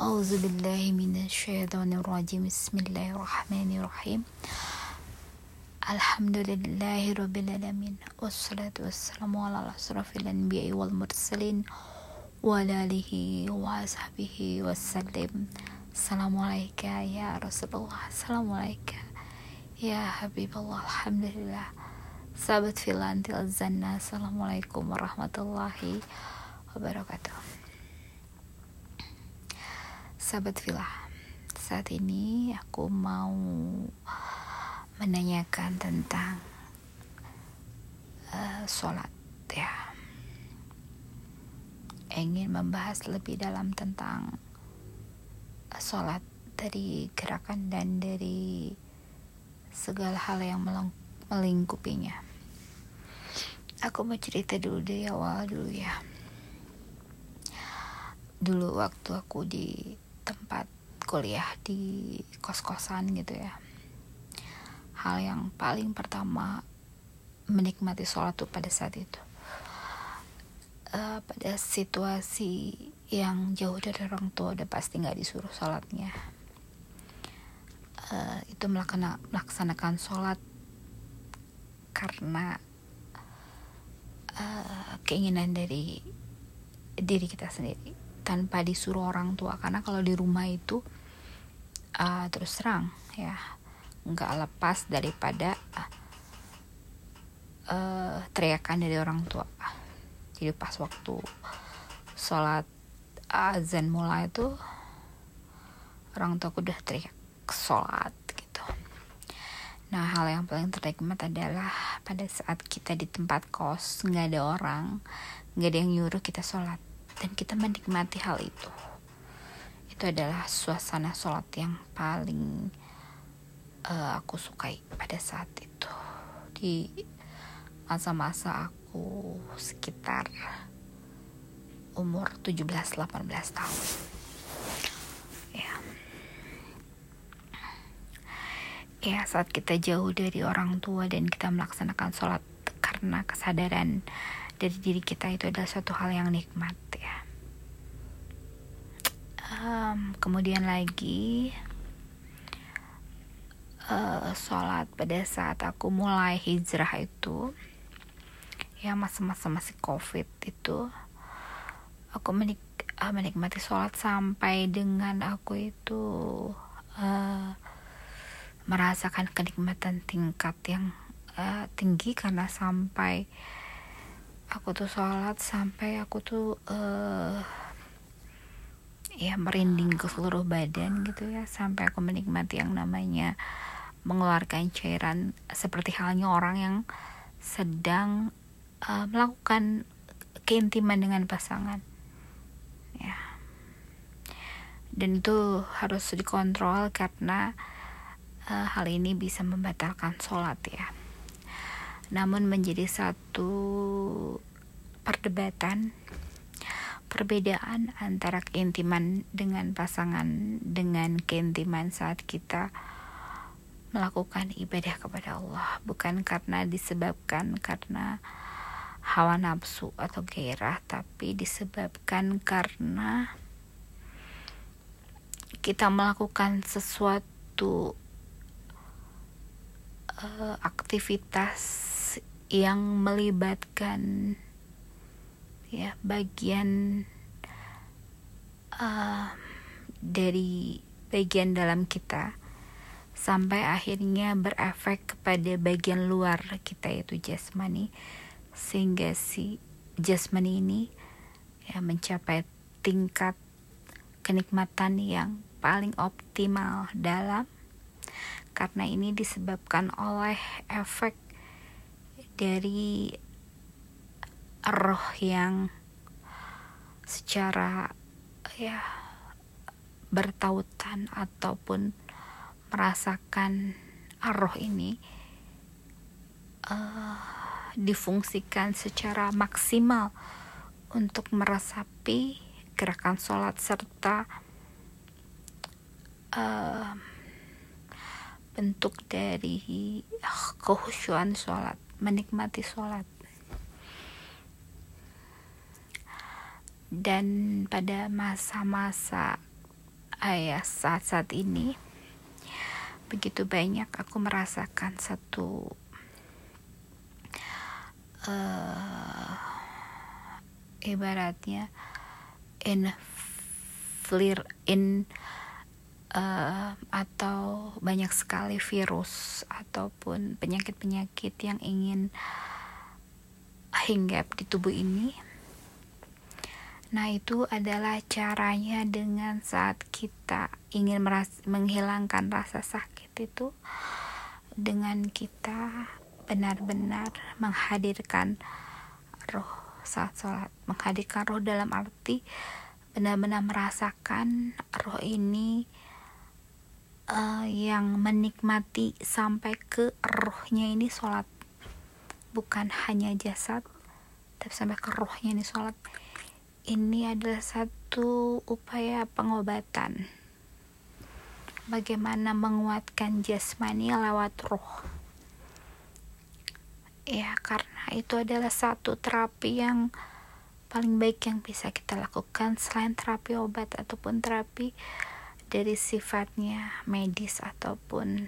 أعوذ بالله من الشيطان الرجيم بسم الله الرحمن الرحيم الحمد لله رب العالمين والصلاة والسلام على أشرف الأنبياء والمرسلين وعلى آله وصحبه وسلم السلام عليك يا رسول الله السلام عليك يا حبيب الله الحمد لله sahabat filantil zanna assalamualaikum warahmatullahi wabarakatuh Sahabat Villa, saat ini aku mau menanyakan tentang uh, sholat ya. Ingin membahas lebih dalam tentang uh, sholat dari gerakan dan dari segala hal yang melingkupinya. Aku mau cerita dulu dari awal dulu ya. Dulu waktu aku di tempat kuliah di kos-kosan gitu ya. Hal yang paling pertama menikmati sholat tuh pada saat itu. Uh, pada situasi yang jauh dari orang tua udah pasti nggak disuruh sholatnya. Uh, itu melaksana, melaksanakan sholat karena uh, keinginan dari diri kita sendiri tanpa disuruh orang tua. Karena kalau di rumah itu uh, terus terang ya nggak lepas daripada uh, teriakan dari orang tua. Jadi pas waktu sholat azan mulai itu orang tua udah teriak sholat gitu. Nah hal yang paling ternikmat adalah pada saat kita di tempat kos nggak ada orang nggak ada yang nyuruh kita sholat dan kita menikmati hal itu. Itu adalah suasana sholat yang paling uh, aku sukai pada saat itu. Di masa-masa aku sekitar umur 17-18 tahun. Ya. Ya saat kita jauh dari orang tua dan kita melaksanakan sholat karena kesadaran dari diri kita itu adalah suatu hal yang nikmat um, kemudian lagi uh, sholat pada saat aku mulai hijrah itu ya masa-masa masih covid itu aku menik uh, menikmati sholat sampai dengan aku itu uh, merasakan kenikmatan tingkat yang uh, tinggi karena sampai aku tuh sholat sampai aku tuh uh, ya merinding ke seluruh badan gitu ya sampai aku menikmati yang namanya mengeluarkan cairan seperti halnya orang yang sedang uh, melakukan keintiman dengan pasangan. Ya. Dan itu harus dikontrol karena uh, hal ini bisa membatalkan sholat ya. Namun menjadi satu perdebatan perbedaan antara keintiman dengan pasangan dengan keintiman saat kita melakukan ibadah kepada Allah. Bukan karena disebabkan karena hawa nafsu atau gairah tapi disebabkan karena kita melakukan sesuatu uh, aktivitas yang melibatkan ya bagian uh, dari bagian dalam kita sampai akhirnya berefek kepada bagian luar kita yaitu jasmani sehingga si jasmani ini ya mencapai tingkat kenikmatan yang paling optimal dalam karena ini disebabkan oleh efek dari roh yang secara ya bertautan ataupun merasakan roh ini uh, difungsikan secara maksimal untuk meresapi gerakan sholat serta uh, bentuk dari kehusuan sholat menikmati sholat dan pada masa-masa ayah saat-saat ini begitu banyak aku merasakan satu uh, ibaratnya in flir in uh, atau banyak sekali virus ataupun penyakit-penyakit yang ingin hinggap di tubuh ini. Nah, itu adalah caranya dengan saat kita ingin menghilangkan rasa sakit itu dengan kita benar-benar menghadirkan roh saat sholat. Menghadirkan roh dalam arti benar-benar merasakan roh ini uh, yang menikmati sampai ke rohnya ini sholat. Bukan hanya jasad tapi sampai ke rohnya ini sholat ini adalah satu upaya pengobatan. Bagaimana menguatkan jasmani lewat roh ya karena itu adalah satu terapi yang paling baik yang bisa kita lakukan. Selain terapi obat ataupun terapi dari sifatnya medis ataupun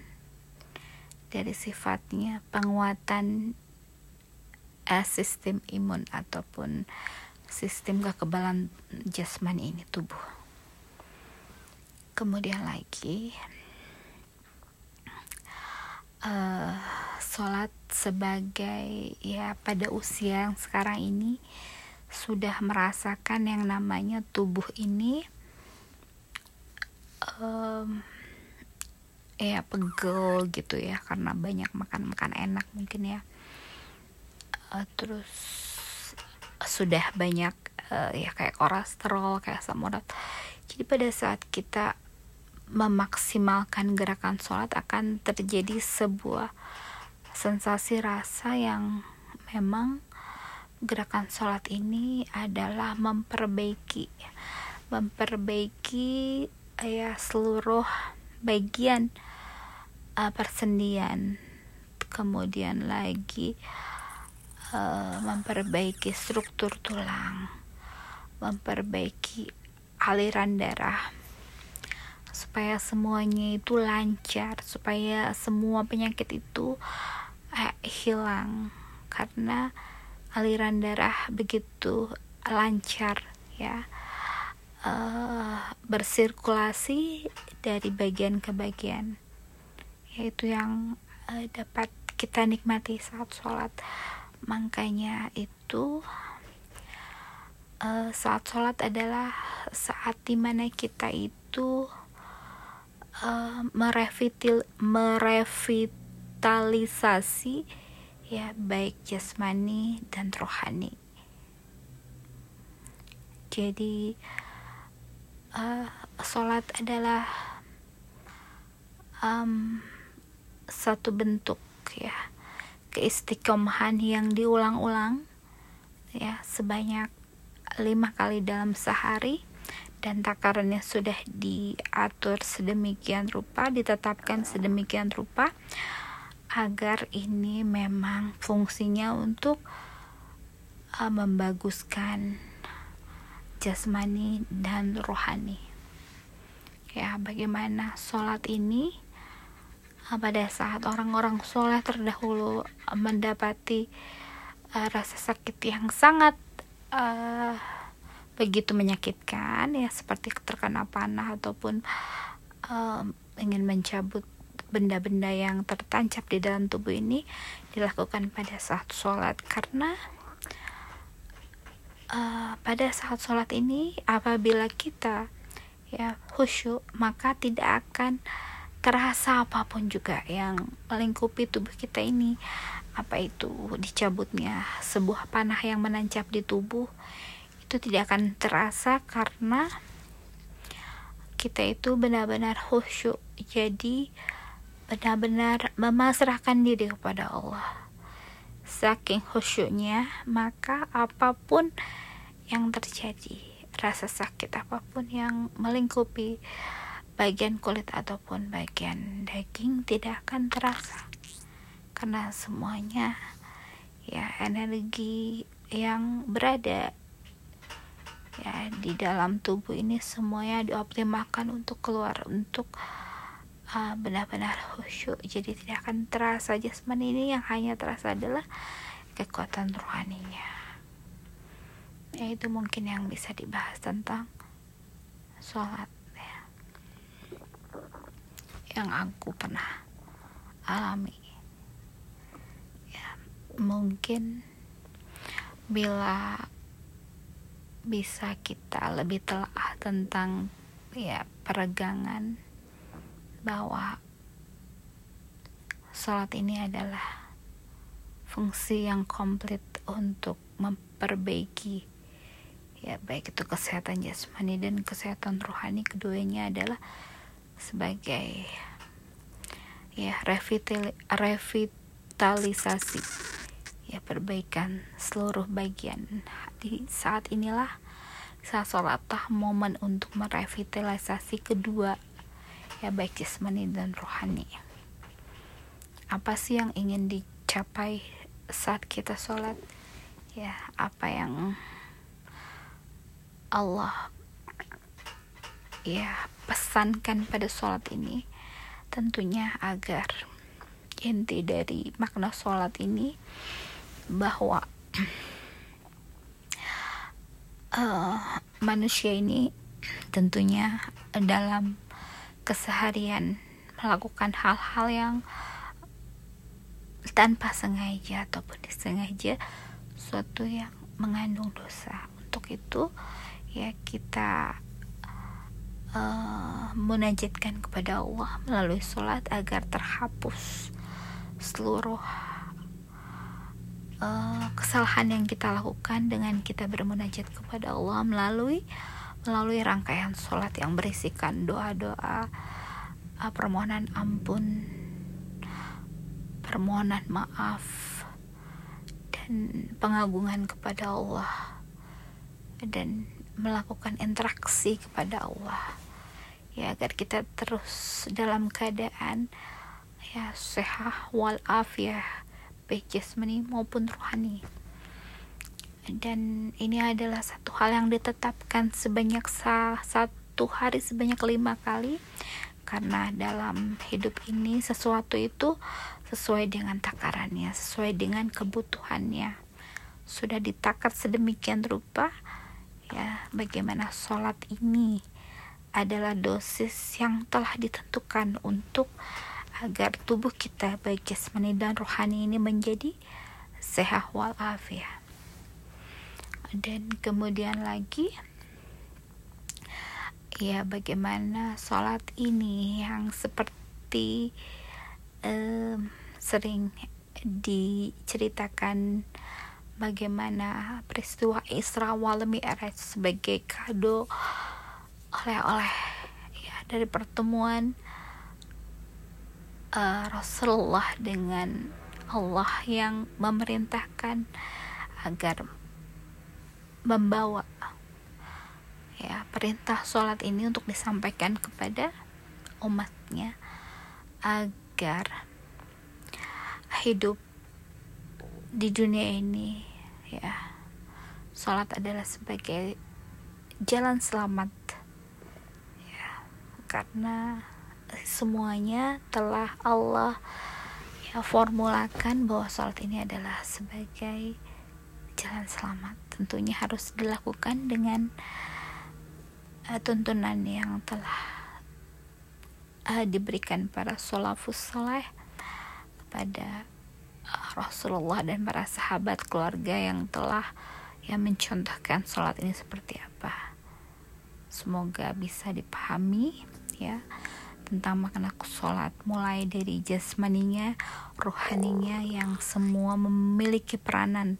dari sifatnya penguatan uh, sistem imun ataupun sistem kekebalan jasmani ini tubuh. Kemudian lagi uh, sholat sebagai ya pada usia yang sekarang ini sudah merasakan yang namanya tubuh ini um, ya pegel gitu ya karena banyak makan makan enak mungkin ya. Uh, terus sudah banyak uh, ya kayak kolesterol kayak asam urat jadi pada saat kita memaksimalkan gerakan sholat akan terjadi sebuah sensasi rasa yang memang gerakan sholat ini adalah memperbaiki memperbaiki ya seluruh bagian uh, persendian. Kemudian lagi uh, memperbaiki struktur tulang memperbaiki aliran darah supaya semuanya itu lancar supaya semua penyakit itu eh, hilang. Karena aliran darah begitu lancar ya. Uh, bersirkulasi dari bagian ke bagian. Yaitu yang uh, dapat kita nikmati saat sholat makanya itu uh, saat sholat adalah saat di mana kita itu uh, merevitil merevitalisasi ya baik jasmani dan rohani. Jadi uh, sholat adalah um, satu bentuk ya keistiqomahan yang diulang-ulang ya sebanyak lima kali dalam sehari dan takarannya sudah diatur sedemikian rupa, ditetapkan sedemikian rupa agar ini memang fungsinya untuk uh, membaguskan jasmani dan rohani. Ya, bagaimana sholat ini pada saat orang-orang sholat terdahulu mendapati uh, rasa sakit yang sangat uh, begitu menyakitkan ya seperti terkena panah ataupun um, ingin mencabut benda-benda yang tertancap di dalam tubuh ini dilakukan pada saat sholat. Karena uh, pada saat sholat ini apabila kita ya khusyuk maka tidak akan terasa apa pun juga yang melingkupi tubuh kita ini. Apa itu dicabutnya sebuah panah yang menancap di tubuh itu tidak akan terasa karena kita itu benar-benar khusyuk. Jadi benar-benar memasrahkan diri kepada Allah. Saking khusyuknya maka apa pun yang terjadi rasa sakit apa pun yang melingkupi bagian kulit ataupun bagian daging tidak akan terasa. Karena semuanya ya energi yang berada ya di dalam tubuh ini semuanya dioptimalkan untuk keluar untuk uh, benar-benar khusyuk. Jadi tidak akan terasa. Jasmani ini yang hanya terasa adalah kekuatan rohaninya. Ya itu mungkin yang bisa dibahas tentang sholat. Yang aku pernah alami. Ya mungkin bila bisa kita lebih telah tentang ya peregangan bahwa sholat ini adalah fungsi yang komplit untuk memperbaiki ya baik itu kesehatan jasmani dan kesehatan rohani. Keduanya adalah sebagai ya revitalisasi ya perbaikan seluruh bagian. Di saat inilah saat sholatah momen untuk merevitalisasi kedua ya baik jasmani dan rohani. Apa sih yang ingin dicapai saat kita sholat? Ya apa yang Allah ya pesankan pada sholat ini tentunya agar inti dari makna sholat ini bahwa uh, manusia ini tentunya dalam keseharian melakukan hal-hal yang tanpa sengaja ataupun disengaja suatu yang mengandung dosa. Untuk itu ya kita uh, menajatkan kepada Allah melalui sholat agar terhapus seluruh uh, kesalahan yang kita lakukan dengan kita bermunajat kepada Allah melalui melalui rangkaian sholat yang berisikan doa-doa uh, permohonan ampun permohonan maaf dan pengagungan kepada Allah. Dan melakukan interaksi kepada Allah. Ya agar kita terus dalam keadaan ya sehat walafiat baik jasmani maupun rohani. Dan ini adalah satu hal yang ditetapkan sebanyak satu hari sebanyak lima kali. Karena dalam hidup ini sesuatu itu sesuai dengan takarannya sesuai dengan kebutuhannya. Sudah ditakar sedemikian rupa ya bagaimana sholat ini adalah dosis yang telah ditentukan untuk agar tubuh kita baik jasmani dan rohani ini menjadi sehat walafiat. Dan kemudian lagi ya bagaimana sholat ini yang seperti um, sering diceritakan bagaimana peristiwa Isra wal Mi'raj sebagai kado oleh-oleh ya dari pertemuan uh, Rasulullah dengan Allah yang memerintahkan agar membawa ya perintah sholat ini untuk disampaikan kepada umatnya agar hidup di dunia ini ya. Sholat adalah sebagai jalan selamat ya. Karena semuanya telah Allah ya formulakan bahwa sholat ini adalah sebagai jalan selamat. Tentunya harus dilakukan dengan uh, tuntunan yang telah uh, diberikan para solafus soleh kepada Rasulullah dan para sahabat keluarga yang telah yang mencontohkan sholat ini seperti apa. Semoga bisa dipahami ya tentang makna sholat. Mulai dari jasmaninya rohaninya yang semua memiliki peranan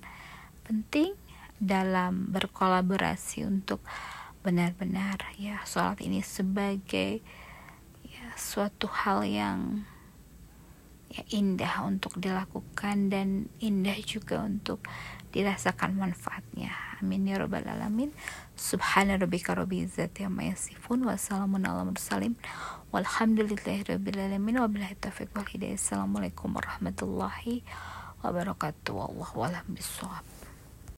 penting dalam berkolaborasi untuk benar-benar ya sholat ini sebagai ya suatu hal yang ya indah untuk dilakukan dan indah juga untuk dirasakan manfaatnya. Amin ya robbal alamin. Subhana rabbika rabbil izzati amma yasifun wa salamun ala mursalin. Walhamdulillahi rabbil alamin. Wa billahi taufiq wal hidayah. Assalamualaikum warahmatullahi wabarakatuh. Wallahu a'lam bissawab